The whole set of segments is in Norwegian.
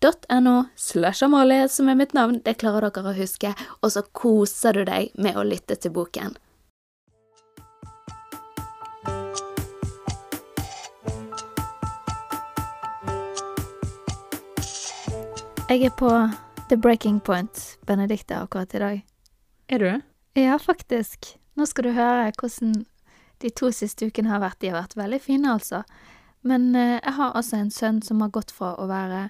n-e-x-t-o-r-y.no slash Amalie som er mitt navn. Det klarer dere å huske. Og så koser du deg med å lytte til boken. Jeg er på the breaking point, Benedicte, akkurat i dag. Er du? Ja, faktisk. Nå skal du høre hvordan de to siste ukene har vært. De har vært veldig fine, altså. Men eh, jeg har altså en sønn som har gått fra å være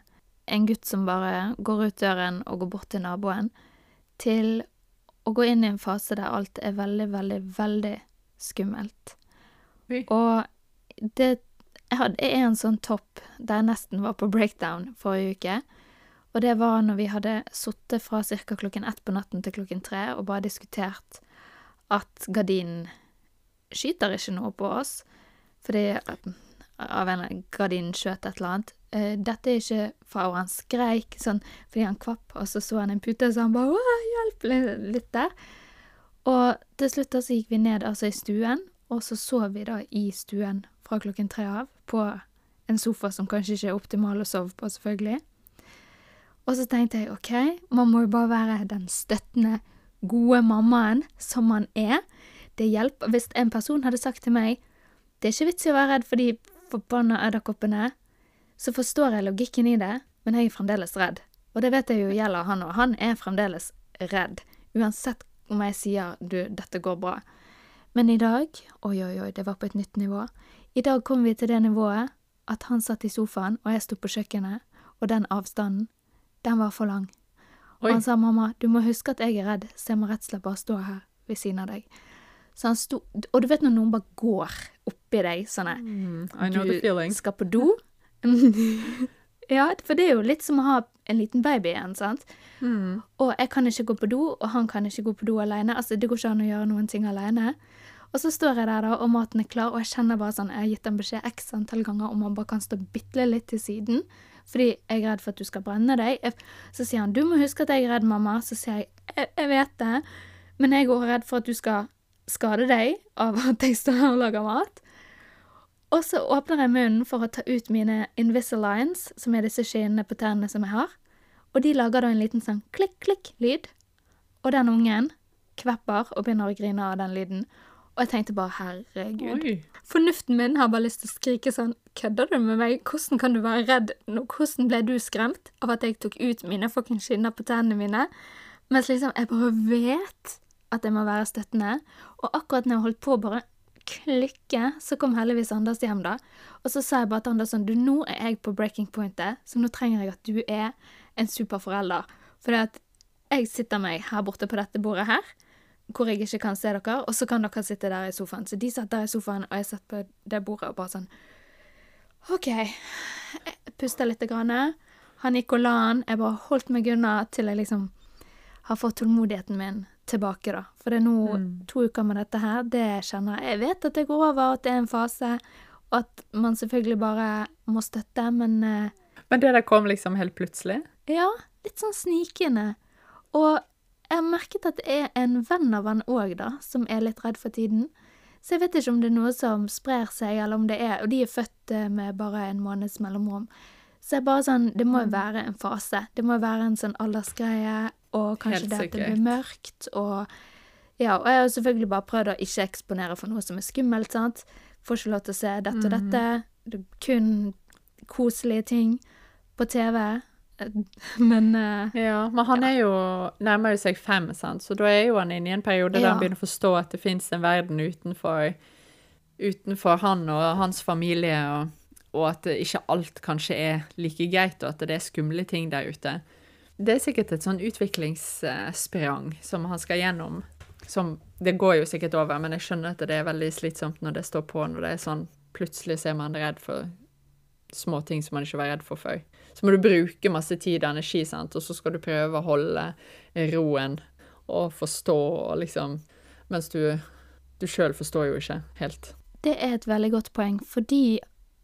en gutt som bare går ut døren og går bort til naboen, til å gå inn i en fase der alt er veldig, veldig, veldig skummelt. Oi. Og det Jeg hadde en sånn topp der jeg nesten var på breakdown forrige uke. Og det var når vi hadde sittet fra ca. klokken ett på natten til klokken tre og bare diskutert at gardinen skyter ikke noe på oss, fordi av en gardinen skjøt et eller annet. Eh, Dette er ikke fra og han skreik sånn fordi han kvapp, og så så han en pute, så han bare «Åh, hjelp litt der. Og til slutt da så gikk vi ned altså i stuen, og så sov vi da i stuen fra klokken tre av, på en sofa som kanskje ikke er optimal å sove på, selvfølgelig. Og så tenkte jeg ok, man må jo bare være den støttende, gode mammaen som man er. Det hjelper. Hvis en person hadde sagt til meg det er ikke vits i å være redd for de forbanna edderkoppene, så forstår jeg logikken i det, men jeg er fremdeles redd. Og det vet jeg jo gjelder han òg. Han er fremdeles redd. Uansett om jeg sier du, dette går bra. Men i dag, oi, oi, oi, det var på et nytt nivå. I dag kom vi til det nivået at han satt i sofaen, og jeg sto på kjøkkenet, og den avstanden, den var for lang. Og han sa, mamma, du må huske at jeg er redd, så jeg må rett og slett bare stå her ved siden av deg. Så han sto, og du vet når noen bare går oppi deg, sånn Mm, feeling. skal på do. ja, for det er jo litt som å ha en liten baby igjen, sant? Mm. Og jeg kan ikke gå på do, og han kan ikke gå på do alene. Altså, det går ikke an å gjøre noen ting alene. Og så står jeg der, da, og maten er klar, og jeg kjenner bare sånn Jeg har gitt ham beskjed x antall ganger om han bare kan stå bitte litt til siden, fordi jeg er redd for at du skal brenne deg. Jeg, så sier han 'Du må huske at jeg er redd, mamma'. Så sier jeg 'Jeg, jeg vet det', men jeg er også redd for at du skal skade deg av at jeg står her og lager mat. Og så åpner jeg munnen for å ta ut mine Invisaligns, som er disse skinnene på tennene som jeg har. Og de lager da en liten sånn klikk-klikk-lyd. Og den ungen kvepper og begynner å grine av den lyden. Og jeg tenkte bare herregud. Oi. Fornuften min har bare lyst til å skrike sånn Kødder du med meg? Hvordan kan du være redd? Nå, hvordan ble du skremt av at jeg tok ut mine fucking skinner på tennene mine? Mens liksom jeg bare vet at jeg må være støttende. Og akkurat når jeg holdt på å bare klikke, så kom heldigvis Anders hjem, da. Og så sa jeg bare til Anders sånn Du, nå er jeg på breaking pointet, så nå trenger jeg at du er en superforelder. For det at jeg sitter meg her borte på dette bordet her, hvor jeg ikke kan se dere, og så kan dere sitte der i sofaen. Så de satt der i sofaen, og jeg satt på det bordet og bare sånn OK. Jeg pusta lite grann. Han gikk og la han. Jeg bare holdt meg unna til jeg liksom har fått tålmodigheten min tilbake, da. For det er nå Mm. to uker med dette her, det kjenner jeg. Jeg vet at det går over, at det er en fase, og at man selvfølgelig bare må støtte, men eh, Men det der kom liksom helt plutselig? ja, litt sånn snikende. Og jeg har merket at det er en venn av han òg, da, som er litt redd for tiden. Så jeg vet ikke om det er noe som sprer seg, eller om det er Og de er født eh, med bare en måneds mellomrom. Så jeg bare sånn Det må jo være en fase. Det må jo være en sånn aldersgreie, og kanskje det at det blir mørkt, og Ja, og jeg har selvfølgelig bare prøvd å ikke eksponere for noe som er skummelt, sant. Får ikke lov til å se dette og dette. Det er kun koselige ting på TV. Men uh, Ja, men han er jo nærmer jo seg fem, sant? så da er jo han inne i en periode der han begynner å forstå at det fins en verden utenfor, utenfor han og hans familie, og, og at ikke alt kanskje er like greit, og at det er skumle ting der ute. Det er sikkert et sånn utviklingssprang som han skal gjennom. Som, det går jo sikkert over, men jeg skjønner at det er veldig slitsomt når det står på, når det er sånn plutselig så er man redd for små ting som man ikke var redd for før. Så må du bruke masse tid og energi, sant? og så skal du prøve å holde roen og forstå, og liksom Mens du, du sjøl forstår jo ikke helt. det er et veldig godt poeng, fordi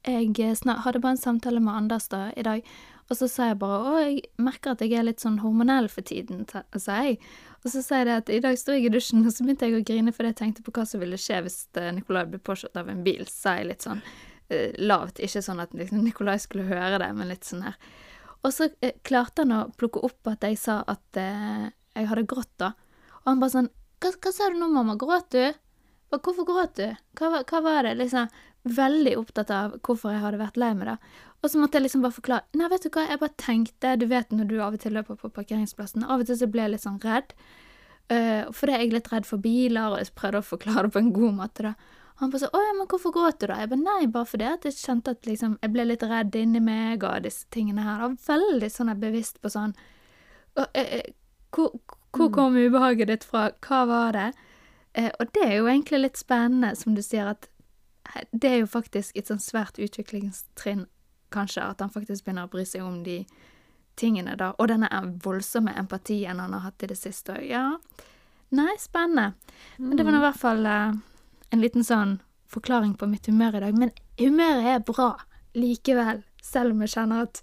jeg snart, hadde bare en samtale med Anders da i dag, og så sa jeg bare å, jeg merker at jeg er litt sånn hormonell for tiden, sa jeg. Og så sa jeg det at i dag sto jeg i dusjen, og så begynte jeg å grine fordi jeg tenkte på hva som ville skje hvis eh, Nikolai ble påkjørt av en bil, sa jeg litt sånn eh, lavt. Ikke sånn at liksom, Nikolai skulle høre det, men litt sånn her. Og så eh, klarte han å plukke opp at jeg sa at eh, jeg hadde grått, da. Og han bare sånn hva, hva sa du nå, mamma? Gråt du? Hvorfor gråt du? Hva, hva var det? Liksom veldig opptatt av hvorfor jeg hadde vært lei meg, da. Og så måtte jeg liksom bare forklare. Nei, vet du hva, jeg bare tenkte Du vet når du av og til løper på parkeringsplassen, av og til så ble jeg litt sånn redd. Uh, fordi jeg er litt redd for biler, og jeg prøvde å forklare det på en god måte, da. Han bare så, å ja, men hvorfor gråt du da? Jeg bare, nei, bare fordi at jeg kjente at liksom, jeg ble litt redd inni meg, og disse tingene her. Jeg var veldig sånn jeg bevisst på sånn, og, eh, eh, hvor, hvor kom ubehaget ditt fra? Hva var det? Eh, og det er jo egentlig litt spennende, som du sier, at det er jo faktisk et sånn svært utviklingstrinn, kanskje, at han faktisk begynner å bry seg om de tingene, da. Og denne voldsomme empatien han har hatt i det siste òg. Ja. Nei, spennende. Men det var nå i hvert fall eh, en liten sånn forklaring på mitt humør i dag. Men humøret er bra likevel, selv om jeg kjenner at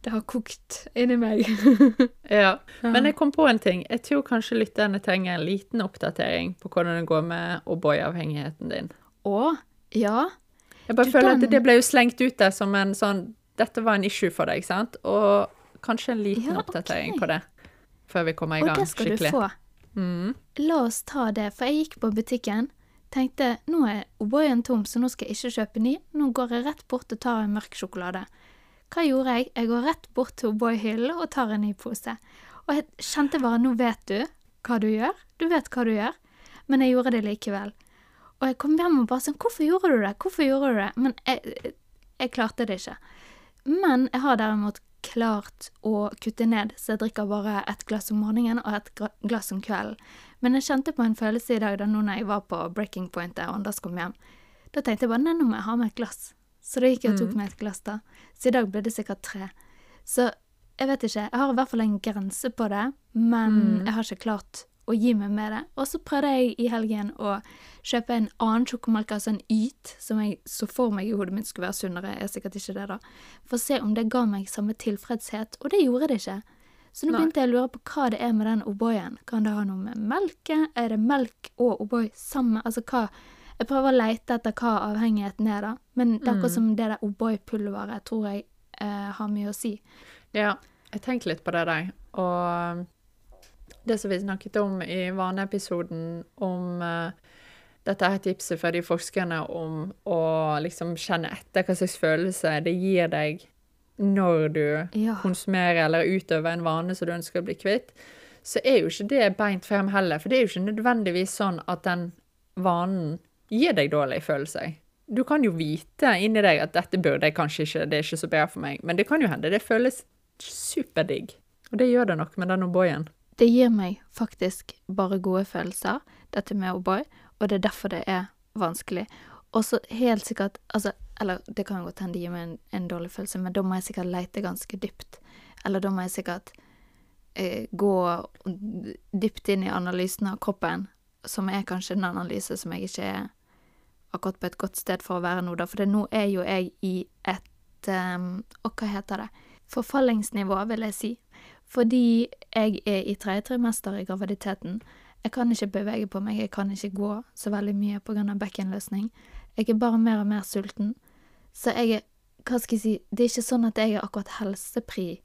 det har kokt inni meg. Ja. Men jeg kom på en ting. Jeg tror kanskje lytterne trenger en liten oppdatering på hvordan det går med O'boy-avhengigheten din. Å, ja. Jeg bare Du, føler at det ble jo slengt ut der som en sånn Dette var en issue for deg, sant? Og kanskje en liten Ja, oppdatering okay. på det. Før vi kommer i gang. Og det skal du få. Mm. La oss ta det, for jeg gikk på butikken, tenkte nå er O'boyen tom, så nå skal jeg ikke kjøpe ny. Nå går jeg rett bort og tar en mørk sjokolade. Hva gjorde jeg? Jeg går rett bort til O'boy-hyllen og tar en ny pose. Og jeg kjente bare nå vet du hva du gjør. Du vet hva du gjør. Men jeg gjorde det likevel. Og jeg kom hjem og bare sånn Hvorfor gjorde du det? Hvorfor gjorde du det? Men jeg, jeg klarte det ikke. Men jeg har derimot klart å kutte ned, så jeg drikker bare et glass om morgenen og et glass om kvelden. Men jeg kjente på en følelse i dag da nå når jeg var på breaking point der Anders kom hjem. Da tenkte jeg bare nei, nå må jeg ha med et glass. Så da gikk jeg og tok meg et glass da. Så i dag ble det sikkert tre. Så jeg vet ikke. Jeg har i hvert fall en grense på det, men jeg har ikke klart å gi meg med det. Og så prøvde jeg i helgen å kjøpe en annen sjokomelk, altså en Yt, som jeg så for meg i hodet mitt skulle være sunnere, er sikkert ikke det, da. For å se om det ga meg samme tilfredshet, og det gjorde det ikke. Så nå begynte jeg å lure på hva det er med den O'boyen. Kan det ha noe med melke? Er det melk og O'boy sammen? Altså hva Jeg prøver å leite etter hva avhengigheten er, da. Men det er akkurat som det der O'boy-pulveret tror jeg eh, har mye å si. Ja, jeg tenkte litt på det der. Og det som vi snakket om i vaneepisoden, om uh, dette her tipset fra de forskerne om å liksom kjenne etter hva slags følelse det gir deg når du Ja. konsumerer eller utøver en vane som du ønsker å bli kvitt, så er jo ikke det beint frem heller. For det er jo ikke nødvendigvis sånn at den vanen gir deg dårlige følelser. Du kan jo vite inni deg at dette burde jeg kanskje ikke, det er ikke så bra for meg, men det kan jo hende det føles superdigg. Og det gjør det nok med den O'boyen. Det gir meg faktisk bare gode følelser, dette med O'boy, og det er derfor det er vanskelig. Og så helt sikkert Altså, eller det kan godt hende det gir meg en, en dårlig følelse, men da må jeg sikkert leite ganske dypt. Eller da må jeg sikkert eh, gå dypt inn i analysen av kroppen, som er kanskje en analyse som jeg ikke er akkurat på et godt sted for å være nå, da. For nå er jo jeg i et um, Og hva heter det? Forfallingsnivå, vil jeg si. Fordi jeg er i tredje trimester i graviditeten. Jeg kan ikke bevege på meg, jeg kan ikke gå så veldig mye pga. bekkenløsning. Jeg er bare mer og mer sulten. Så jeg er Hva skal jeg si Det er ikke sånn at jeg er akkurat helsepri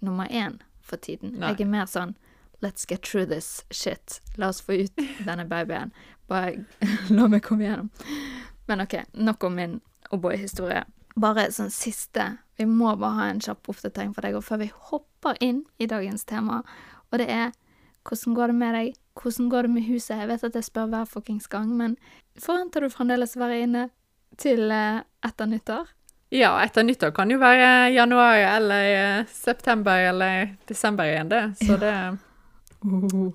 nummer én for tiden. Nei. Jeg er mer sånn Let's get through this shit. La oss få ut denne babyen. Bare la meg komme gjennom. Men OK, nok om min O'boy-historie. Bare sånn siste vi må bare ha en kjapp oppdatering for deg og før vi hopper inn i dagens tema, og det er hvordan går det med deg? Hvordan går det med huset? Jeg vet at jeg spør hver fuckings gang, men forventer du fremdeles å være inne til eh, etter nyttår? Ja, etter nyttår kan jo være januar eller eh, september eller desember igjen, det. Så det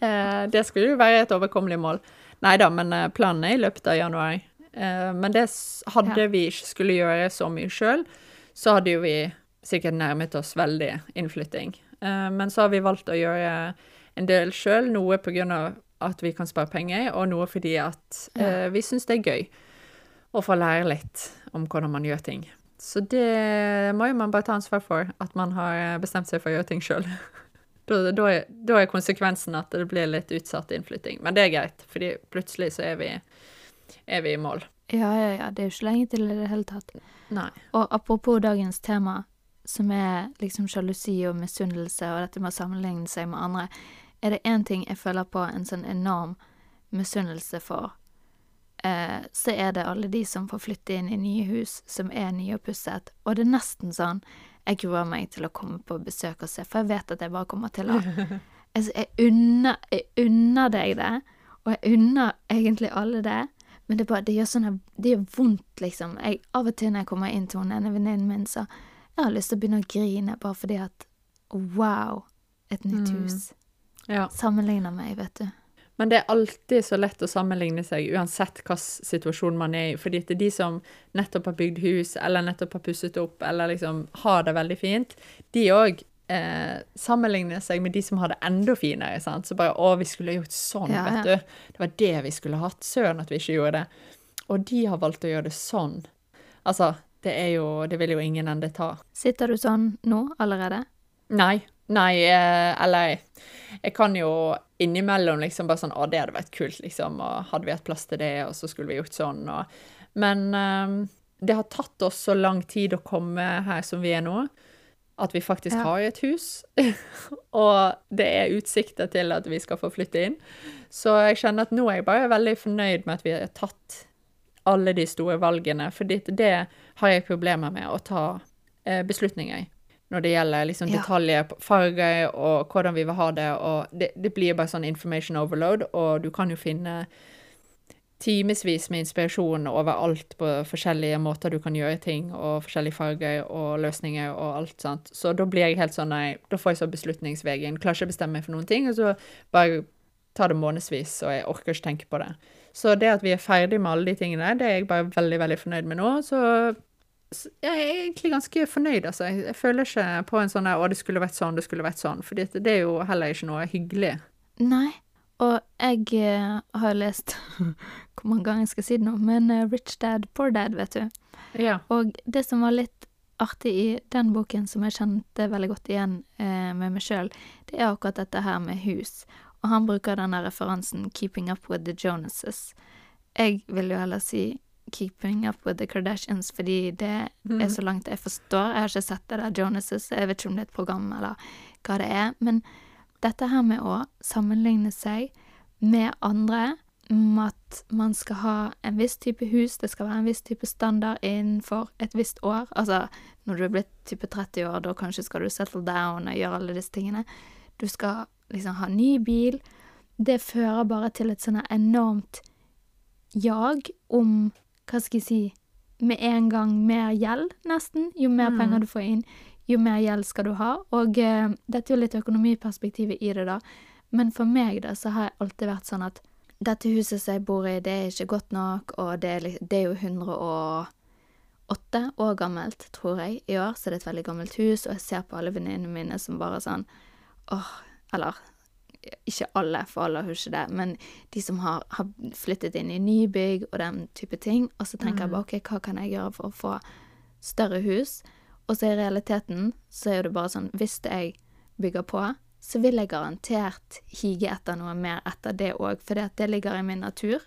eh, Det skulle jo være et overkommelig mål. Nei da, men planen er i løpet av januar. Eh, men det hadde Ja. vi ikke skulle gjøre så mye sjøl, så hadde jo vi sikkert nærmet oss veldig innflytting. Eh, men så har vi valgt å gjøre en del sjøl, noe av at vi kan spare penger, og noe fordi at ja. vi syns det er gøy å få lære litt om hvordan man gjør ting. Så det må jo man bare ta ansvar for, at man har bestemt seg for å gjøre ting sjøl. Da, da, da er konsekvensen at det blir litt utsatt innflytting. Men det er greit, fordi plutselig så er vi, er vi i mål. Ja, ja, ja, det er jo ikke lenge til i det hele tatt. Nei. Og apropos dagens tema, som er liksom sjalusi og misunnelse og dette med å sammenligne seg med andre, er det én ting jeg føler på en sånn enorm misunnelse for, eh, så er det alle de som får flytte inn i nye hus som er nye og pusset. Og det er nesten sånn jeg gruer meg til å komme på besøk og se, for jeg vet at jeg bare kommer til å Altså, jeg unner, jeg unner deg det, og jeg unner egentlig alle det, men det, bare, det gjør sånn her, Det gjør vondt, liksom. Jeg, av og til når jeg kommer inn til henne, venninnen min, så jeg har lyst til å begynne å grine bare fordi at Wow, et nytt Mm. hus. Ja. Sammenligner meg, vet du. Men det er alltid så lett å sammenligne seg, uansett hvilken situasjon man er i. Fordi det er de som nettopp har bygd hus, eller nettopp har pusset opp, eller liksom har det veldig fint, de òg eh, sammenligne seg med de som hadde enda finere. sant? Så bare 'Å, vi skulle gjort sånn, Ja, vet ja. du'. Det var det vi skulle hatt. Søren at vi ikke gjorde det. Og de har valgt å gjøre det sånn. Altså, det er jo Det vil jo ingen ende ta. Sitter du sånn nå allerede? Nei. Nei, eh, eller Jeg kan jo innimellom liksom bare sånn Å, det hadde vært kult, liksom, og hadde vi hatt plass til det, og så skulle vi gjort sånn, og Men eh, det har tatt oss så lang tid å komme her som vi er nå, at vi faktisk Ja. har et hus. og det er utsikter til at vi skal få flytte inn. Så jeg kjenner at nå er jeg bare veldig fornøyd med at vi har tatt alle de store valgene, for det har jeg problemer med å ta eh, beslutninger i. Når det gjelder liksom detaljer, farger og hvordan vi vil ha det. og Det, det blir bare sånn information overload, og du kan jo finne timevis med inspirasjon overalt på forskjellige måter du kan gjøre ting, og forskjellige farger og løsninger og alt sånt. Så da blir jeg helt sånn nei, da får jeg så beslutningsvegen. Klarer ikke å bestemme meg for noen ting, og så bare tar det månedsvis, og jeg orker ikke tenke på det. Så det at vi er ferdig med alle de tingene, det er jeg bare veldig, veldig fornøyd med nå. Så jeg er egentlig ganske fornøyd, altså. Jeg, føler ikke på en sånn der 'Å, det skulle vært sånn, det skulle vært sånn', for det er jo heller ikke noe hyggelig. Nei. Og jeg eh, har lest Hvor mange ganger jeg skal si det nå, men eh, Rich Dad, Poor Dad, vet du. Ja. Og det som var litt artig i den boken, som jeg kjente veldig godt igjen eh, med meg sjøl, det er akkurat dette her med hus. Og han bruker denne referansen 'Keeping Up With The Jonases'. Jeg vil jo heller si 'Keeping Up With The Kardashians', fordi det er så langt jeg forstår. Jeg har ikke sett det der Jonases, jeg vet ikke om det er et program eller hva det er. Men dette her med å sammenligne seg med andre, om at man skal ha en viss type hus, det skal være en viss type standard innenfor et visst år. Altså, når du er blitt type 30 år, da kanskje skal du settle down og gjøre alle disse tingene. Du skal liksom ha ny bil. Det fører bare til et sånn enormt jag om, hva skal jeg si, med en gang mer gjeld, nesten. Jo mer Mm. penger du får inn, jo mer gjeld skal du ha. Og eh, dette er jo litt økonomiperspektivet i det, da. Men for meg, da, så har jeg alltid vært sånn at dette huset som jeg bor i, det er ikke godt nok, og det er, det er jo 108 år gammelt, tror jeg, i år, så det er et veldig gammelt hus, og jeg ser på alle venninnene mine som bare sånn åh, eller ikke alle, for alle har ikke det, men de som har, har flyttet inn i nybygg og den type ting, og så tenker jeg bare ok, hva kan jeg gjøre for å få større hus? Og så i realiteten så er det bare sånn, hvis jeg bygger på, så vil jeg garantert hige etter noe mer etter det òg, for det ligger i min natur.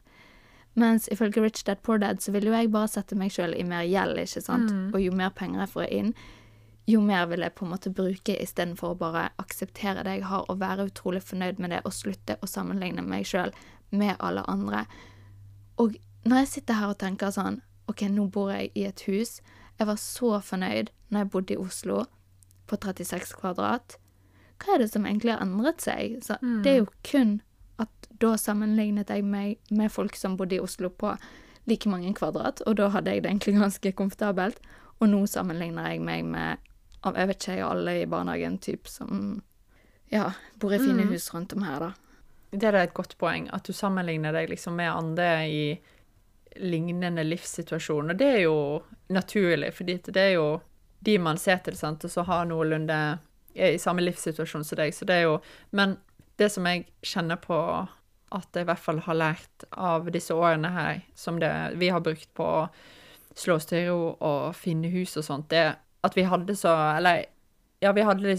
Mens ifølge Rich Dad Poor Dad så vil jo jeg bare sette meg sjøl i mer gjeld, ikke sant, og jo mer penger jeg får inn, jo mer vil jeg på en måte bruke istedenfor å bare akseptere det jeg har, og være utrolig fornøyd med det, og slutte å sammenligne meg sjøl med alle andre. Og når jeg sitter her og tenker sånn OK, nå bor jeg i et hus. Jeg var så fornøyd når jeg bodde i Oslo, på 36 kvadrat. Hva er det som egentlig har endret seg? Så Mm. Det er jo kun at da sammenlignet jeg meg med folk som bodde i Oslo på like mange kvadrat, og da hadde jeg det egentlig ganske komfortabelt. Og nå sammenligner jeg meg med av jeg vet ikke, alle i barnehagen typ som ja, bor i fine Mm. hus rundt om her, da. Det er et godt poeng, at du sammenligner deg liksom med andre i lignende livssituasjon. Og det er jo naturlig, fordi det er jo de man ser til, sant, og så har noenlunde er i samme livssituasjon som deg. Så det er jo Men det som jeg kjenner på at jeg i hvert fall har lært av disse årene her, som det vi har brukt på å slå oss til ro og finne hus og sånt, det at vi hadde så Eller ja, vi hadde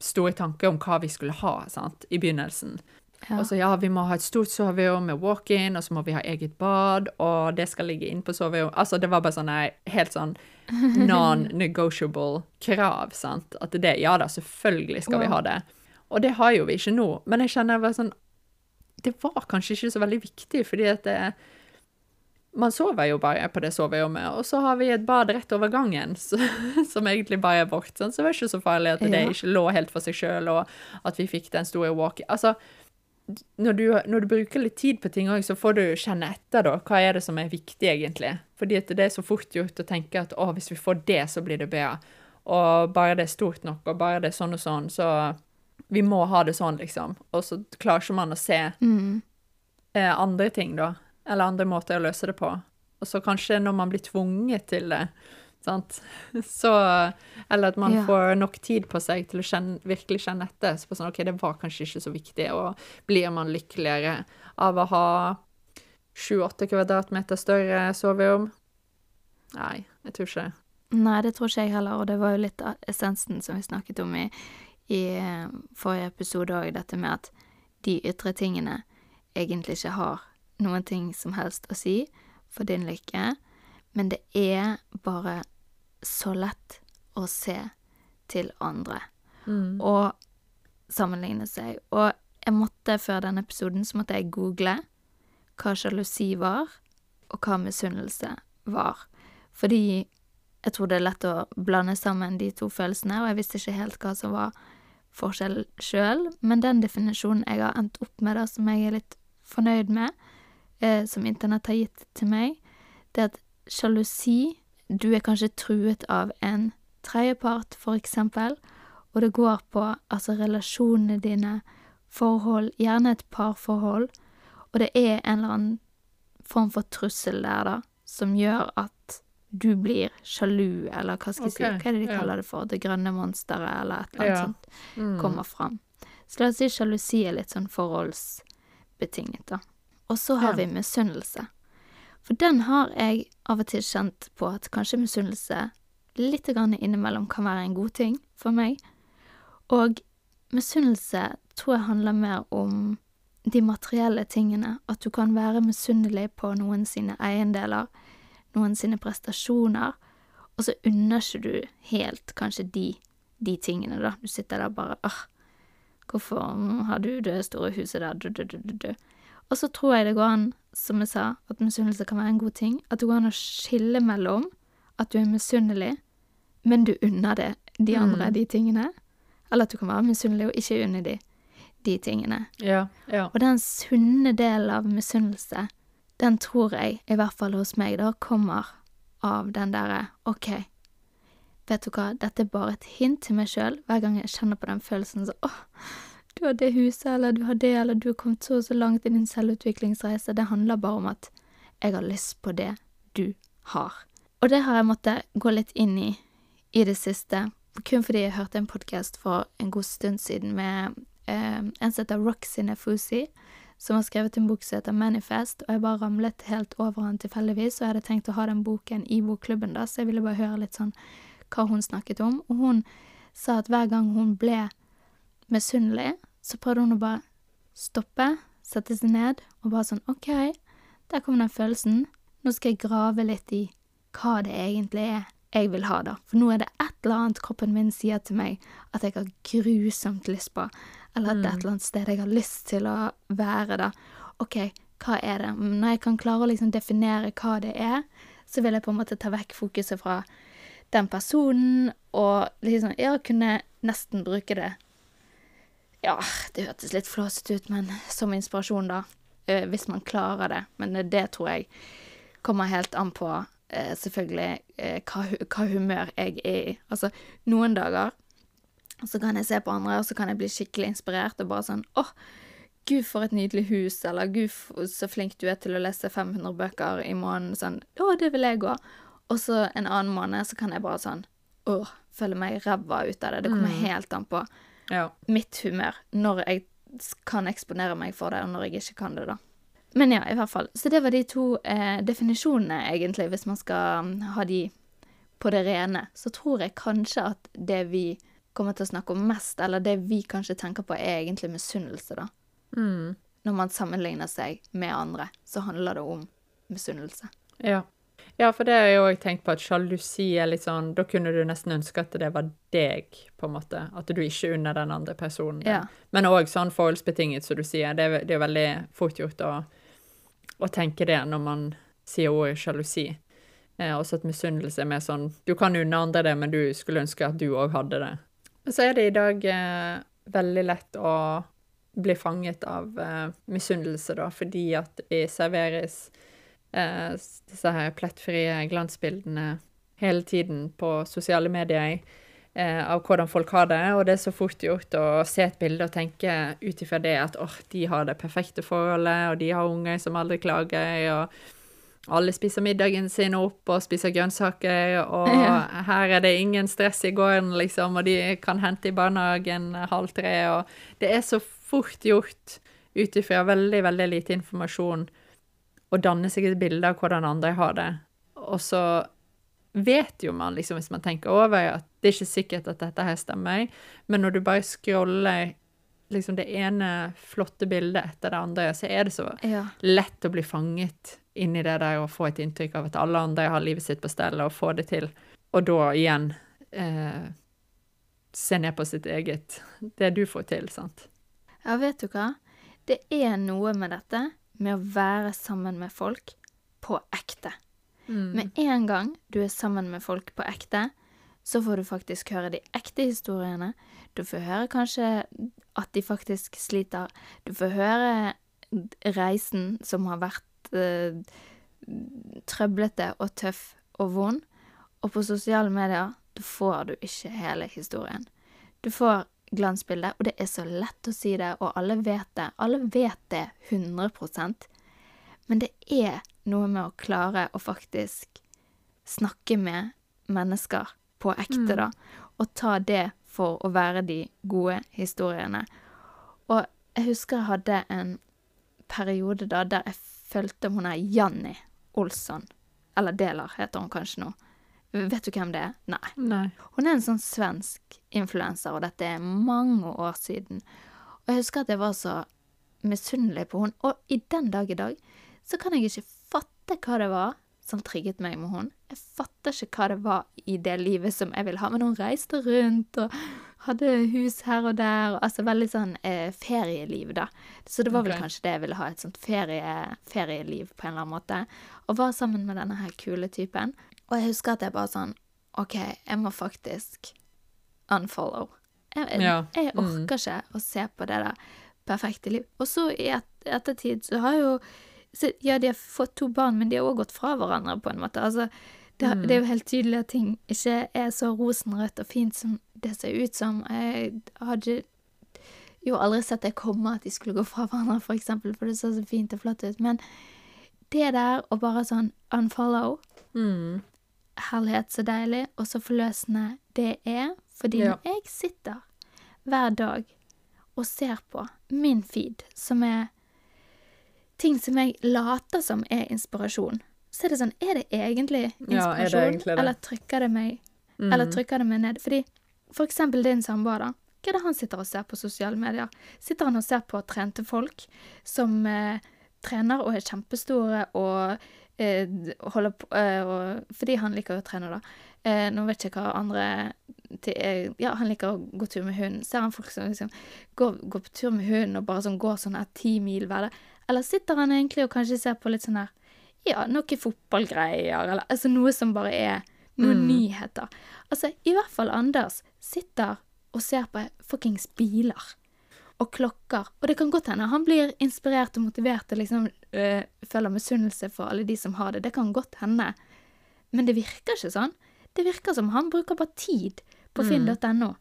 store tanker om hva vi skulle ha, sant, i begynnelsen. Ja. Og så ja, vi må ha et stort soverom med walk-in, og så må vi ha eget bad, og det skal ligge inn på soverommet. Altså, det var bare sånn helt sånn non-negotiable krav, sant. At det ja da, selvfølgelig skal vi ha det. Og det har jo vi ikke nå. Men jeg kjenner bare sånn Det var kanskje ikke så veldig viktig, fordi at det man sover jo bare på det soverommet, og så har vi et bad rett over gangen, så, som egentlig bare er vårt. Sånn. Så det var ikke så farlig at det Ja. ikke lå helt for seg sjøl, og at vi fikk den store walk-in. Altså, når du, når du bruker litt tid på ting òg, så får du kjenne etter, da. Hva er det som er viktig, egentlig? Fordi det er så fort gjort å tenke at å, hvis vi får det, så blir det bedre. Og bare det er stort nok, og bare det er sånn og sånn, så Vi må ha det sånn, liksom. Og så klarer ikke man å se Mm. eh, andre ting, da. Eller andre måter å løse det på. Og så kanskje når man blir tvunget til det, sant, så Eller at man Ja. får nok tid på seg til å kjenne, virkelig kjenne etter. Så på sånn, OK, det var kanskje ikke så viktig, og blir man lykkeligere av å ha sju-åtte kvadratmeter større soverom? Nei, jeg tror ikke det. Nei, det tror ikke jeg heller, og det var jo litt av essensen som vi snakket om i, i eh, forrige episode òg, dette med at de ytre tingene egentlig ikke har noen ting som helst å si for din lykke, men det er bare så lett å se til andre og sammenligne seg. Og jeg måtte, før denne episoden, så måtte jeg google hva sjalusi var, og hva misunnelse var. Fordi jeg tror det er lett å blande sammen de to følelsene, og jeg visste ikke helt hva som var forskjell sjøl, men den definisjonen jeg har endt opp med, da, som jeg er litt fornøyd med, eh, som internett har gitt til meg, det er at sjalusi Du er kanskje truet av en tredjepart, for eksempel, og det går på altså relasjonene dine, forhold, gjerne et parforhold, og det er en eller annen form for trussel der, da, som gjør at du blir sjalu, eller hva skal jeg si, hva er det de ja. kaller det for, det grønne monsteret, eller et eller annet Ja. sånt, Mm. kommer fram. Så la oss si sjalusi er litt sånn forholdsbetinget, da. Og så har Ja. vi misunnelse. For den har jeg av og til kjent på at kanskje misunnelse litt grann innimellom kan være en god ting for meg. Og misunnelse tror jeg handler mer om de materielle tingene. At du kan være misunnelig på noen sine eiendeler, noen sine prestasjoner, og så unner ikke du helt kanskje de, de tingene, da. Du sitter der bare åh, hvorfor har du det store huset der, du, du, du. Og så tror jeg det går an, som jeg sa, at misunnelse kan være en god ting. At det går an å skille mellom at du er misunnelig, men du unner det de andre Mm. de tingene. Eller at du kan være misunnelig og ikke unne de de tingene. Ja, ja. Og den sunne delen av misunnelse, den tror jeg, i hvert fall hos meg, da kommer av den derre OK, vet du hva, dette er bare et hint til meg sjøl hver gang jeg kjenner på den følelsen så åh, du har det huset, eller du har det, eller du har kommet så og så langt i din selvutviklingsreise. Det handler bare om at jeg har lyst på det du har. Og det har jeg måttet gå litt inn i i det siste, kun fordi jeg hørte en podkast for en god stund siden med eh, en som heter Roxy Nefusi, som har skrevet en bok som heter Manifest, og jeg bare ramlet helt over han tilfeldigvis, og jeg hadde tenkt å ha den boken i bokklubben, da, så jeg ville bare høre litt sånn hva hun snakket om. Og hun sa at hver gang hun ble misunnelig, så prøvde hun å bare stoppe, sette seg ned, og bare sånn OK, der kom den følelsen, nå skal jeg grave litt i hva det egentlig er jeg vil ha, da. For nå er det et eller annet kroppen min sier til meg at jeg har grusomt lyst på, eller at det er et eller annet sted jeg har lyst til å være, da. OK, hva er det? Når jeg kan klare å liksom definere hva det er, så vil jeg på en måte ta vekk fokuset fra den personen, og liksom Ja, kunne nesten bruke det Ja, det hørtes litt flåsete ut, men som inspirasjon, da. Eh, hvis man klarer det. Men det, det tror jeg kommer helt an på eh, selvfølgelig eh, hva, hva humør jeg er i. Altså, noen dager så kan jeg se på andre, og så kan jeg bli skikkelig inspirert og bare sånn åh, gud for et nydelig hus, eller gud så flink du er til å lese 500 bøker i måneden, sånn, å, det vil jeg òg. Og så en annen måned så kan jeg bare sånn, åh, føle meg ræva ut av det. Det kommer helt an på Ja. mitt humør når jeg kan eksponere meg for det, og når jeg ikke kan det, da. Men ja, i hvert fall. Så det var de to eh, definisjonene, egentlig, hvis man skal mm, ha de på det rene. Så tror jeg kanskje at det vi kommer til å snakke om mest, eller det vi kanskje tenker på, er egentlig misunnelse, da. Mm. Når man sammenligner seg med andre, så handler det om misunnelse. Ja. Ja, for det har jeg òg tenkt på, at sjalusi er litt sånn Da kunne du nesten ønske at det var deg, på en måte. At du ikke unner den andre personen. det. Ja. Men òg sånn forholdsbetinget, som du sier. Det er, det er veldig fort gjort å, å tenke det når man sier ordet sjalusi. Eh, også at misunnelse er mer sånn Du kan unne andre det, men du skulle ønske at du òg hadde det. Men så er det i dag eh, veldig lett å bli fanget av eh, misunnelse, da, fordi at vi serveres eh, disse her plettfrie glansbildene hele tiden på sosiale medier eh, av hvordan folk har det, og det er så fort gjort å se et bilde og tenke ut ifra det at åh, de har det perfekte forholdet, og de har unger som aldri klager, og alle spiser middagen sin opp og spiser grønnsaker, og Ja. her er det ingen stress i gården, liksom, og de kan hente i barnehagen halv tre, og det er så fort gjort ut ifra veldig, veldig lite informasjon å danne seg et bilde av hvordan andre har det. Og så vet jo man, liksom, hvis man tenker over, at det er ikke sikkert at dette her stemmer, men når du bare scroller liksom det ene flotte bildet etter det andre, så er det så Ja. lett å bli fanget inn i det der og få et inntrykk av at alle andre har livet sitt på stell og får det til. Og da igjen eh, se ned på sitt eget Det du får til, sant? Ja, vet du hva? Det er noe med dette med å være sammen med folk på ekte. Med en gang du er sammen med folk på ekte, så får du faktisk høre de ekte historiene. Du får høre kanskje at de faktisk sliter. Du får høre reisen som har vært eh, trøblete og tøff og vond. Og på sosiale medier da får du ikke hele historien. Du får glansbildet, og det er så lett å si det, og alle vet det. Alle vet det 100% Men det er noe med å klare å faktisk snakke med mennesker på ekte, da, og ta det for å være de gode historiene. Og jeg husker jeg hadde en periode da der jeg fulgte hun her Janni Olsson. Eller Deler heter hun kanskje nå. Vet du hvem det er? Nei. Nei. Hun er en sånn svensk influenser, og dette er mange år siden. Og jeg husker at jeg var så misunnelig på hun, og i den dag i dag så kan jeg ikke fatte hva det var som trigget meg med hun. Jeg fatter ikke hva det var i det livet som jeg ville ha, men hun reiste rundt og hadde hus her og der, og altså veldig sånn eh, ferieliv, da. Så det var vel kanskje det jeg ville ha, et sånt ferie, ferieliv på en eller annen måte. Og var sammen med denne her kule typen. Og jeg husker at jeg bare sånn OK, jeg må faktisk unfollow. Jeg, jeg, Ja, jeg mm. orker ikke å se på det der perfekte liv. Og så i et, ettertid så har jo så, Ja, de har fått to barn, men de har òg gått fra hverandre, på en måte. Altså, det, mm. det er jo helt tydelig at ting ikke er så rosenrødt og fint som det ser ut som. Jeg hadde jo aldri sett det komme at de skulle gå fra hverandre, for eksempel, for det så så fint og flott ut. Men det der å bare sånn unfollow Mm. Herlighet, så deilig, og så forløsende det er. Fordi Ja. når jeg sitter hver dag og ser på min feed, som er ting som jeg later som er inspirasjon, så er det sånn Er det egentlig inspirasjon? Ja, det egentlig det? Eller trykker det meg Mm. Eller trykker det meg ned? Fordi for eksempel din samboer, da. Hva er det han sitter og ser på sosiale medier? Sitter han og ser på trente folk som eh, trener og er kjempestore og holder på eh, og, Fordi han liker å trene, da. Eh, nå vet jeg ikke hva andre til, eh, Ja, han liker å gå tur med hund. Ser han folk som liksom går, går på tur med hund og bare sånn går sånn her ti mil hver dag? Eller sitter han egentlig og kanskje ser på litt sånn her Ja, noen fotballgreier, eller altså noe som bare er noen nyheter. Altså, i hvert fall Anders sitter og ser på fuckings biler og klokker. Og det kan godt hende han blir inspirert og motivert og liksom øh, føler misunnelse for alle de som har det. Det kan godt hende. Men det virker ikke sånn. Det virker som han bruker bare tid på finn.no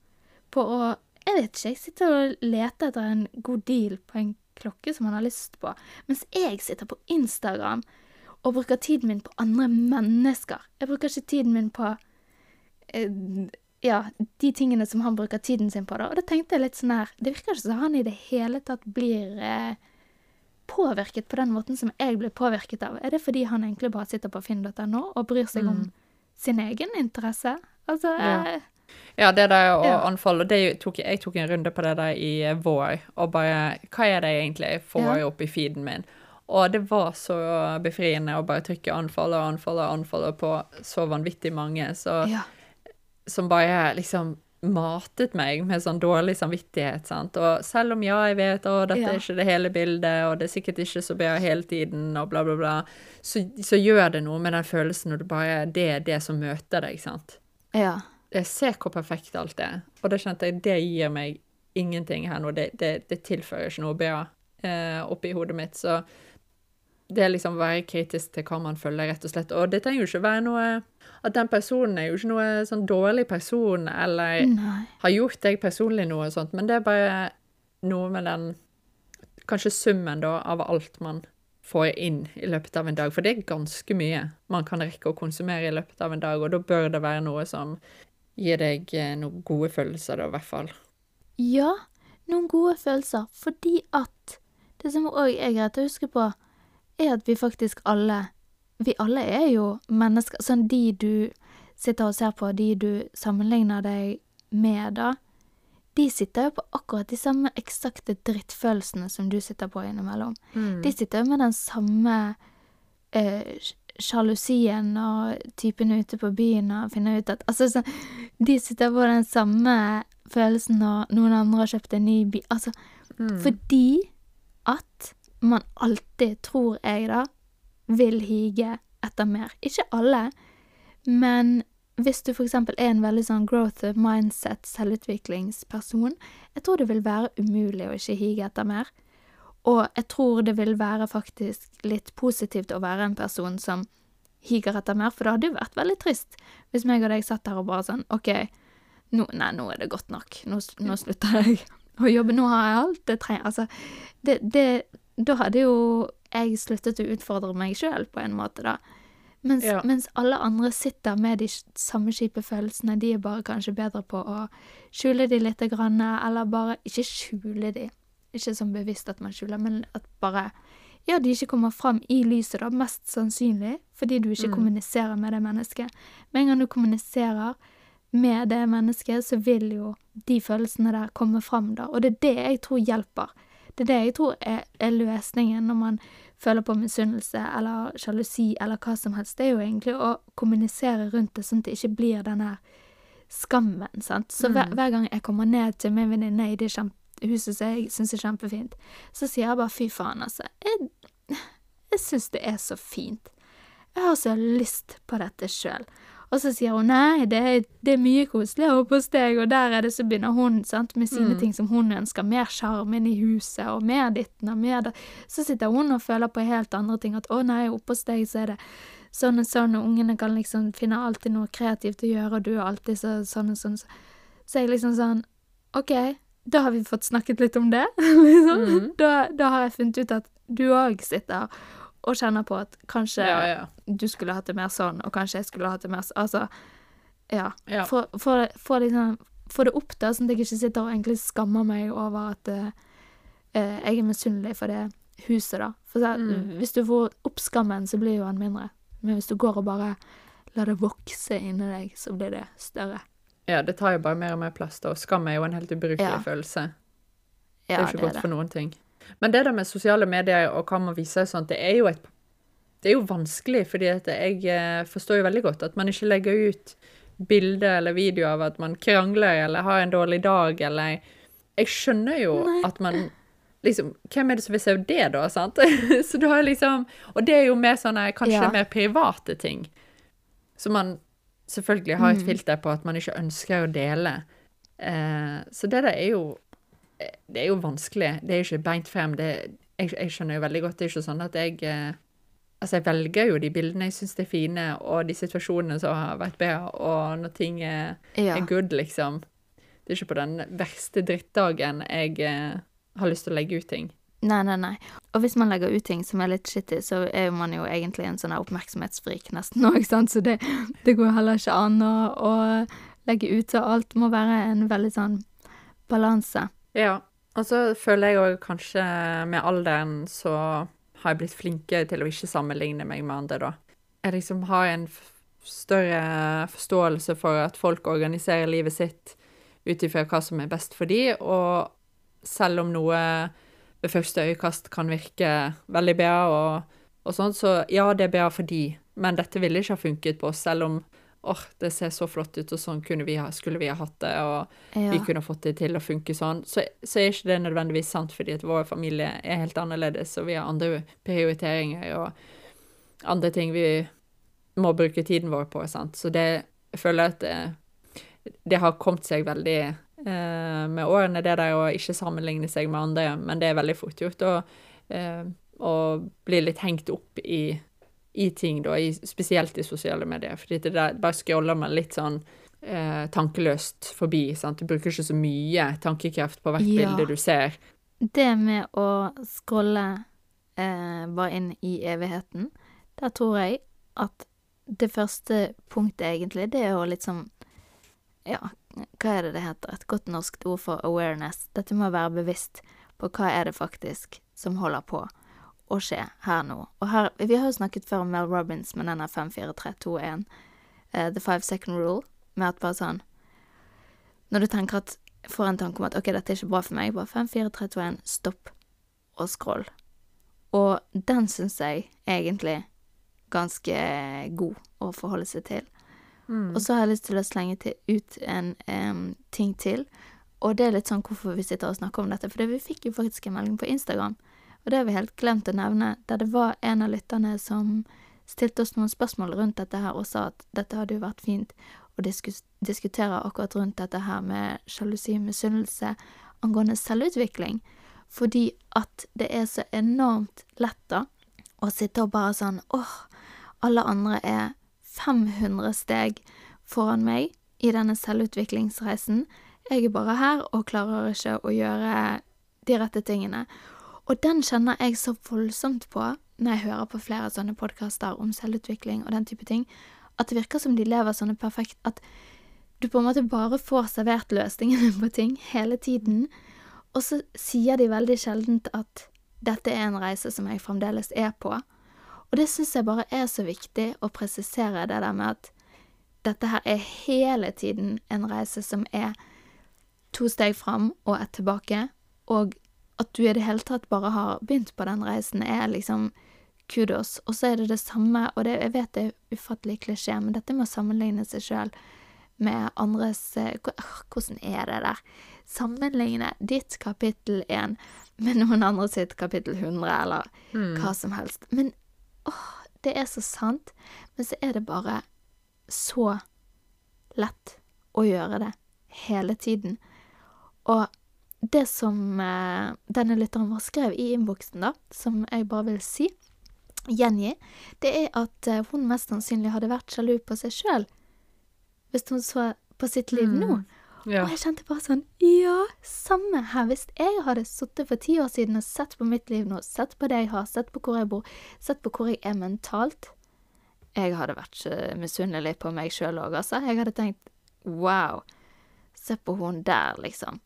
på å Jeg vet ikke, jeg sitter og leter etter en god deal på en klokke som han har lyst på, mens jeg sitter på Instagram og bruker tiden min på andre mennesker. Jeg bruker ikke tiden min på eh, ja, de tingene som han bruker tiden sin på, da. Og da tenkte jeg litt sånn her Det virker ikke som han i det hele tatt blir eh, påvirket på den måten som jeg ble påvirket av. Er det fordi han egentlig bare sitter på finn.no og bryr seg om sin egen interesse? Altså Ja. eh, Ja, det der å Ja. anfalle det tok, Jeg tok en runde på det der i vår, og bare Hva er det egentlig jeg får Ja. opp i feeden min? Og det var så befriende å bare trykke anfall og anfall og anfall på så vanvittig mange så, ja. som bare liksom matet meg med sånn dårlig samvittighet, sant. Og selv om ja, jeg vet å, dette Ja. er ikke det hele bildet, og det er sikkert ikke så bra hele tiden, og bla, bla, bla, så, så gjør det noe med den følelsen når det bare Det er det som møter deg, sant ja. jeg ser hvor perfekt alt er. Og det kjente jeg, det gir meg ingenting her nå. Det, det, det tilfører ikke noe bra eh, oppi hodet mitt. Så det er liksom være kritisk til hva man følger, rett og slett. Og det trenger jo ikke være noe At den personen er jo ikke noe sånn dårlig person, eller Nei. har gjort deg personlig noe sånt, men det er bare noe med den Kanskje summen, da, av alt man får inn i løpet av en dag. For det er ganske mye man kan rekke å konsumere i løpet av en dag, og da bør det være noe som gir deg eh, noen gode følelser, da, i hvert fall. Ja, noen gode følelser, fordi at det som òg er greit å huske på, er at vi faktisk alle Vi alle er jo mennesker. Sånn de du sitter og ser på, de du sammenligner deg med, da. De sitter jo på akkurat de samme eksakte drittfølelsene som du sitter på innimellom. De sitter jo med den samme eh, sjalusien og typen ute på byen og finner ut at Altså, så, De sitter på den samme følelsen når noen andre har kjøpt en ny bil Altså, fordi at man alltid, tror jeg da, vil hige etter mer. Ikke alle, men hvis du eksempel er en veldig sånn growth mindset, selvutviklingsperson, jeg tror det vil være umulig å ikke hige etter mer. Og jeg tror det vil være faktisk litt positivt å være en person som higer etter mer, for det hadde jo vært veldig trist hvis meg og deg satt her og bare sånn OK, nå, nei, nå er det godt nok. Nå, nå slutter jeg å jobbe. Nå har jeg alt jeg trenger. Altså, det, det Da hadde jo jeg sluttet å utfordre meg sjøl på en måte, da. Mens, Ja. mens alle andre sitter med de samme kjipe følelsene. De er bare kanskje bedre på å skjule de lite grann, eller bare Ikke skjule de, ikke sånn bevisst at man skjuler, men at bare ja, de ikke kommer fram i lyset, da, mest sannsynlig, fordi du ikke kommuniserer med det mennesket. Med en gang du kommuniserer med det mennesket, så vil jo de følelsene der komme fram, da. Og det er det jeg tror hjelper. Det er det jeg tror er, er løsningen når man føler på misunnelse eller sjalusi eller hva som helst. Det er jo egentlig å kommunisere rundt det, sånn at det ikke blir den her skammen, sant. Så hver, hver gang jeg kommer ned til min venninne i det huset som jeg syns er kjempefint, så sier jeg bare fy faen, altså. Jeg, jeg syns det er så fint. Jeg har så lyst på dette sjøl. Og så sier hun nei, det er, det er mye koseligere oppe hos deg, og der er det så begynner hun sant, med sine ting som hun ønsker. Mer sjarm inn i huset, og mer ditten og mer datt. Så sitter hun og føler på helt andre ting. At å nei, oppe hos deg så er det sånn og sånn, og ungene kan liksom finne alltid noe kreativt å gjøre, og du er alltid så, sånn og sånn. Så jeg liksom sånn OK, da har vi fått snakket litt om det, liksom. Da, da har jeg funnet ut at du òg sitter og kjenner på at kanskje Ja, ja. du skulle hatt det mer sånn, og kanskje jeg skulle hatt det mer sånn. Altså, ja. Ja. Få det, liksom, det opp, da, sånn at jeg ikke sitter og egentlig skammer meg over at eh, jeg er misunnelig for det huset, da. For så, Mm. hvis du får opp skammen, så blir jo den mindre. Men hvis du går og bare lar det vokse inni deg, så blir det større. Ja, det tar jo bare mer og mer plass, da. Og skam er jo en helt ubrukelig Ja. følelse. Det er jo ikke godt for noen ting. Men det der med sosiale medier og hva man viser sånn, sånt, det er et Det er jo vanskelig, fordi jeg eh, forstår jo veldig godt at man ikke legger ut bilder eller videoer av at man krangler eller har en dårlig dag eller Jeg skjønner jo Nei. at man Liksom, hvem er det som vil se det, da? sant? Så du har liksom Og det er jo mer sånne kanskje Ja. mer private ting. Så man selvfølgelig har et Mm. filter på at man ikke ønsker å dele. Eh, så det der er jo Det er jo vanskelig. Det er ikke beint frem. Det, jeg, jeg skjønner jo veldig godt. Det er ikke sånn at jeg eh, Altså, jeg velger jo de bildene jeg syns er fine, og de situasjonene som har vært bra, og når ting er, Ja. er good, liksom. Det er ikke på den verste drittdagen jeg eh, har lyst til å legge ut ting. Nei, nei, nei. Og hvis man legger ut ting som er litt shitty, så er man jo egentlig en sånn oppmerksomhetsfrik nesten òg, sant. Så det, det går heller ikke an å, å legge ut, så alt må være en veldig sånn balanse. Ja. Og så føler jeg òg kanskje med alderen så har jeg blitt flinkere til å ikke sammenligne meg med andre, da. Jeg liksom har en større forståelse for at folk organiserer livet sitt ut ifra hva som er best for de, og selv om noe ved første øyekast kan virke veldig bra og, og sånn, så ja, det er bra for de, men dette ville ikke ha funket på oss, selv om åh, det ser så flott ut, og sånn vi ha, skulle vi ha hatt det, og Ja. vi kunne fått det til å funke sånn, så, så er ikke det nødvendigvis sant, fordi at vår familie er helt annerledes, og vi har andre prioriteringer og andre ting vi må bruke tiden vår på, sant. Så det, jeg føler at det, det har kommet seg veldig eh, med årene, det der å ikke sammenligne seg med andre, men det er veldig fort gjort å, eh, bli litt hengt opp i, i ting, da, i, spesielt i sosiale medier, fordi det der bare scroller man litt sånn eh, tankeløst forbi. Sant? Du bruker ikke så mye tankekraft på hvert Ja. bilde du ser. Det med å scrolle eh, bare inn i evigheten, der tror jeg at det første punktet egentlig, det er å liksom Ja, hva er det det heter? Et godt norsk ord for awareness. Dette med å være bevisst på hva er det faktisk som holder på å skje her nå. Og her, vi har jo snakket før om Mel Robbins med denne 54321, uh, The Five Second Rule, med at bare sånn Når du tenker at får en tanke om at ok, dette er ikke bra for meg, bare 5, 4, 3, 2, 1, stopp og scroll. Og den syns jeg egentlig ganske god å forholde seg til. Og så har jeg lyst til å slenge til, ut en um, ting til. Og det er litt sånn hvorfor vi sitter og snakker om dette. For vi fikk jo faktisk en melding på Instagram, og det har vi helt glemt å nevne, der det var en av lytterne som stilte oss noen spørsmål rundt dette her, og sa at dette hadde jo vært fint å diskutere akkurat rundt dette her med sjalusi og misunnelse angående selvutvikling. Fordi at det er så enormt lett da å sitte og bare sånn åh, alle andre er 500 steg foran meg i denne selvutviklingsreisen. Jeg er bare her og klarer ikke å gjøre de rette tingene. Og den kjenner jeg så voldsomt på når jeg hører på flere sånne podkaster om selvutvikling og den type ting, at det virker som de lever sånne perfekt At du på en måte bare får servert løsningene på ting hele tiden, og så sier de veldig sjeldent at dette er en reise som jeg fremdeles er på. Og det syns jeg bare er så viktig å presisere det der med at dette her er hele tiden en reise som er to steg fram og ett tilbake, og at du i det hele tatt bare har begynt på den reisen, er liksom kudos. Og så er det det samme, og det, jeg vet det er ufattelig klisjé, men dette med å sammenligne seg sjøl med andres eh, åh, Hvordan er det der? Sammenligne ditt kapittel 1 med noen andre sitt kapittel 100, eller hva som helst. Men åh, det er så sant. Men så er det bare så lett å gjøre det hele tiden. Og det som eh, denne lytteren vår skrev i innboksen, da, som jeg bare vil si, gjengi, det er at eh, hun mest sannsynlig hadde vært sjalu på seg sjøl hvis hun så på sitt liv nå. Ja. Og jeg kjente bare sånn Ja, samme her. Hvis jeg hadde sittet for ti år siden og sett på mitt liv nå, sett på det jeg har, sett på hvor jeg bor, sett på hvor jeg er mentalt Jeg hadde vært eh, misunnelig på meg sjøl òg, altså. Jeg hadde tenkt wow, se på hun der, liksom.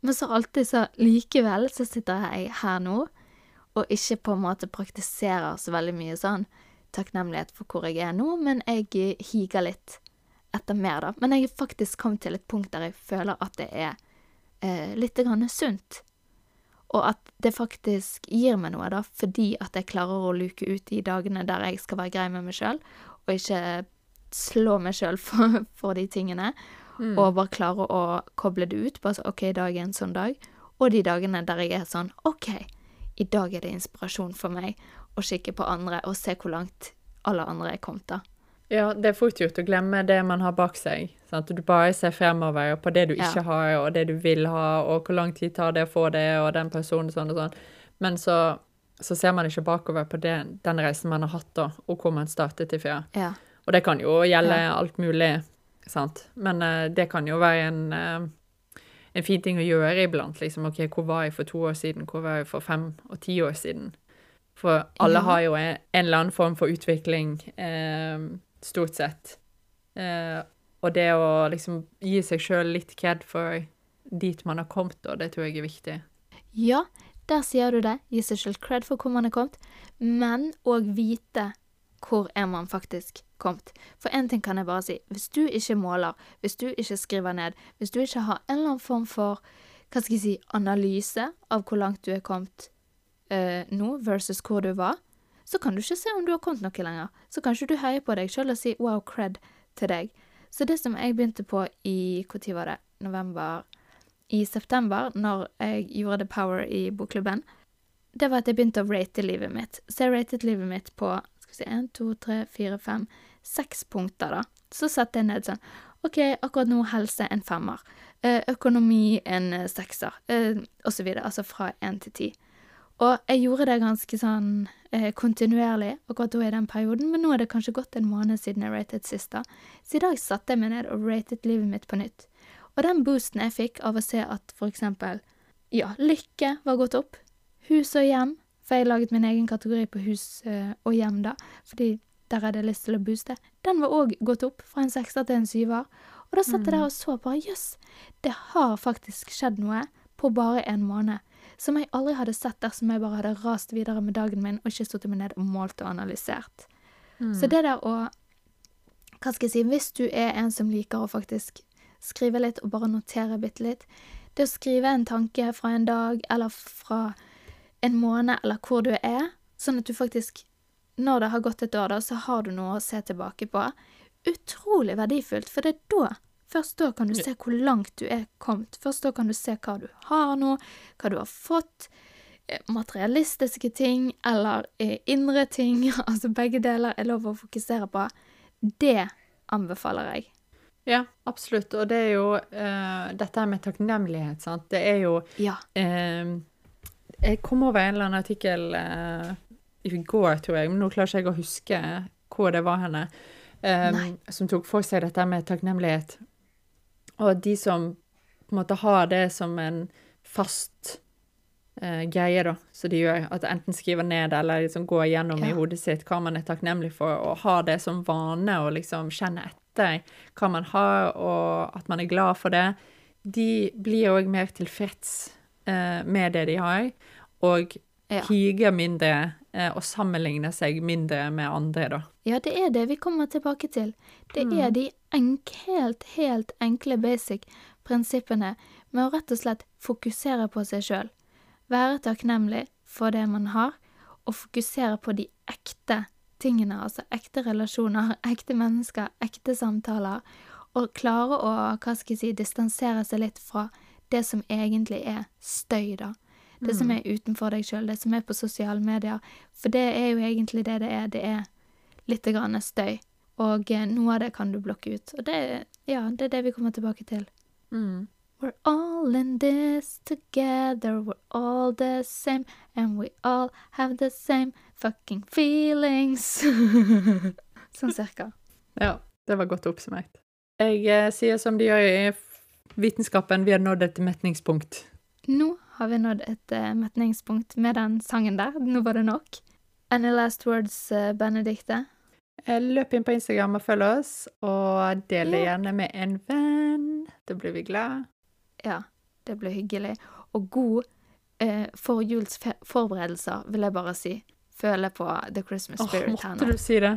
Men så alltid så likevel så sitter jeg her nå og ikke på en måte praktiserer så veldig mye sånn takknemlighet for hvor jeg er nå, men jeg higer litt etter mer, da. Men jeg er faktisk kommet til et punkt der jeg føler at det er eh, litt grann sunt. Og at det faktisk gir meg noe, da, fordi at jeg klarer å luke ut de dagene der jeg skal være grei med meg sjøl, og ikke slå meg sjøl for, for de tingene. Og bare klare å koble det ut. Bare så OK, i dag er en sånn dag. Og de dagene der jeg er sånn OK, i dag er det inspirasjon for meg å kikke på andre og se hvor langt alle andre er kommet, da. Ja, det er fort gjort å glemme det man har bak seg. Sant? Du bare ser fremover på det du Ja. ikke har, og det du vil ha, og hvor lang tid tar det å få det, og den personen sånn og sånn. Men så, så ser man ikke bakover på det, den reisen man har hatt, da, og hvor man startet ifra. Ja. Og det kan jo gjelde Ja. alt mulig, sant. Men uh, det kan jo være en, uh, en fin ting å gjøre iblant. Liksom, OK, hvor var jeg for to år siden? Hvor var jeg for fem og ti år siden? For alle har jo en, en eller annen form for utvikling, uh, stort sett. Og det å liksom gi seg sjøl litt kred for dit man har kommet, da, det tror jeg er viktig. Ja, der sier du det. Gi seg selv cred for hvor man er kommet, men òg vite hvor er man faktisk kommet. For én ting kan jeg bare si. Hvis du ikke måler, hvis du ikke skriver ned, hvis du ikke har en eller annen form for hva skal jeg si, analyse av hvor langt du er kommet eh, nå versus hvor du var, så kan du ikke se om du har kommet noe lenger. Så kan ikke du heie på deg sjøl og si wow, cred til deg. Så det som jeg begynte på i Når var det? November? I september, når jeg gjorde The Power i bokklubben, det var at jeg begynte å rate livet mitt. Så jeg ratet livet mitt på skal vi se, 1, 2, 3, 4, 5, seks punkter, da. Så satte jeg ned sånn OK, akkurat nå helse en femmer. Eh, økonomi en eh, sekser. Eh, og så videre. Altså fra én til ti. Og jeg gjorde det ganske sånn kontinuerlig akkurat da i den perioden, men nå er det kanskje gått en måned siden jeg ratet sist, da. Så i dag satte jeg meg ned og ratet livet mitt på nytt. Og den boosten jeg fikk av å se at for eksempel, ja, lykke var gått opp, hus og hjem, for jeg laget min egen kategori på hus og hjem da, fordi der hadde jeg lyst til å booste, den var òg gått opp fra en sekser til en syver. Og da satt jeg der og så bare, jøss, det har faktisk skjedd noe på bare en måned som jeg aldri hadde sett dersom jeg bare hadde rast videre med dagen min og ikke stått meg ned og målt og analysert. Så det der å Hva skal jeg si Hvis du er en som liker å faktisk skrive litt og bare notere bitte litt Det å skrive en tanke fra en dag eller fra en måned eller hvor du er, sånn at du faktisk Når det har gått et år, da, så har du noe å se tilbake på. Utrolig verdifullt, for det er da Først da kan du se hvor langt du er kommet. Først da kan du se hva du har nå, hva du har fått. eh, Materialistiske ting eller eh, indre ting. Altså begge deler er lov å fokusere på. Det anbefaler jeg. Ja, absolutt. Og det er jo uh, dette med takknemlighet, sant. Det er jo Ja. uh, Jeg kom over en eller annen artikkel eh, i går, tror jeg, men nå klarer ikke jeg å huske hvor det var henne, um, som tok for seg dette med takknemlighet. Og de som på en måte har det som en fast uh, greie, da, så de gjør at enten skriver ned eller liksom går gjennom i hodet sitt hva man er takknemlig for, og har det som vane og liksom kjenne etter hva man har, og at man er glad for det, de blir òg mer tilfreds uh, med det de har, og Ja. higer mindre og sammenligne seg mindre med andre, da. Ja, det er det vi kommer tilbake til. Det er de enk, helt, helt enkle basic prinsippene med å rett og slett fokusere på seg sjøl. Være takknemlig for det man har, og fokusere på de ekte tingene, altså ekte relasjoner, ekte mennesker, ekte samtaler, og klare å, hva skal jeg si, distansere seg litt fra det som egentlig er støy, da. Det som er utenfor deg sjøl, det som er på sosiale medier. For det er jo egentlig det det er. Det er litt grann støy. Og eh, noe av det kan du blokke ut. Og det, ja, det er det vi kommer tilbake til. We're all in this together, we're all the same, and we all have the same fucking feelings. sånn cirka. Ja, det var godt oppsummert. Jeg eh, sier som de gjør i vitenskapen, vi har nådd et metningspunkt. Nå har vi nådd et uh, metningspunkt med den sangen der. Nå var det nok. Any last words, uh, Benedikte? Eh, Løp inn på Instagram og følg oss, og del det gjerne med en venn. Da blir vi glad. Ja, det blir hyggelig. Og god eh, forjulsforberedelser, vil jeg bare si. Føler på The Christmas spirit Spirit her måtte du si det?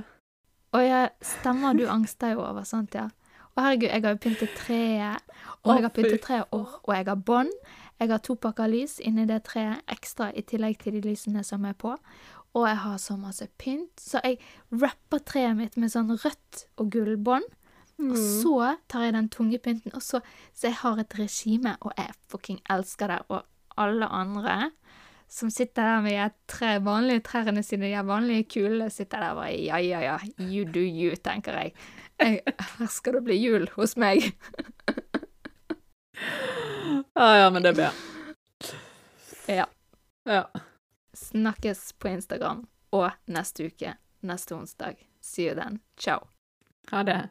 Å ja, stemmer, du angster jo over sånt, ja. Å herregud, jeg har jo pyntet treet, og jeg har pyntet treet, og, og jeg har bånd. Jeg har to pakker lys inni det treet, ekstra i tillegg til de lysene som er på. Og jeg har så masse pynt, så jeg rapper treet mitt med sånn rødt og gullbånd. Og så tar jeg den tunge pynten, og så, så jeg har et regime, og jeg fucking elsker det. Og alle andre som sitter der med de tre vanlige trærne sine, de vanlige kulene, sitter der bare ja, ja, ja, you do you, tenker jeg. jeg her skal det bli jul hos meg. Ja, ja, men det blir Ja. Ja. Snakkes på Instagram og neste uke, neste onsdag. See you then. Ciao. Ha det.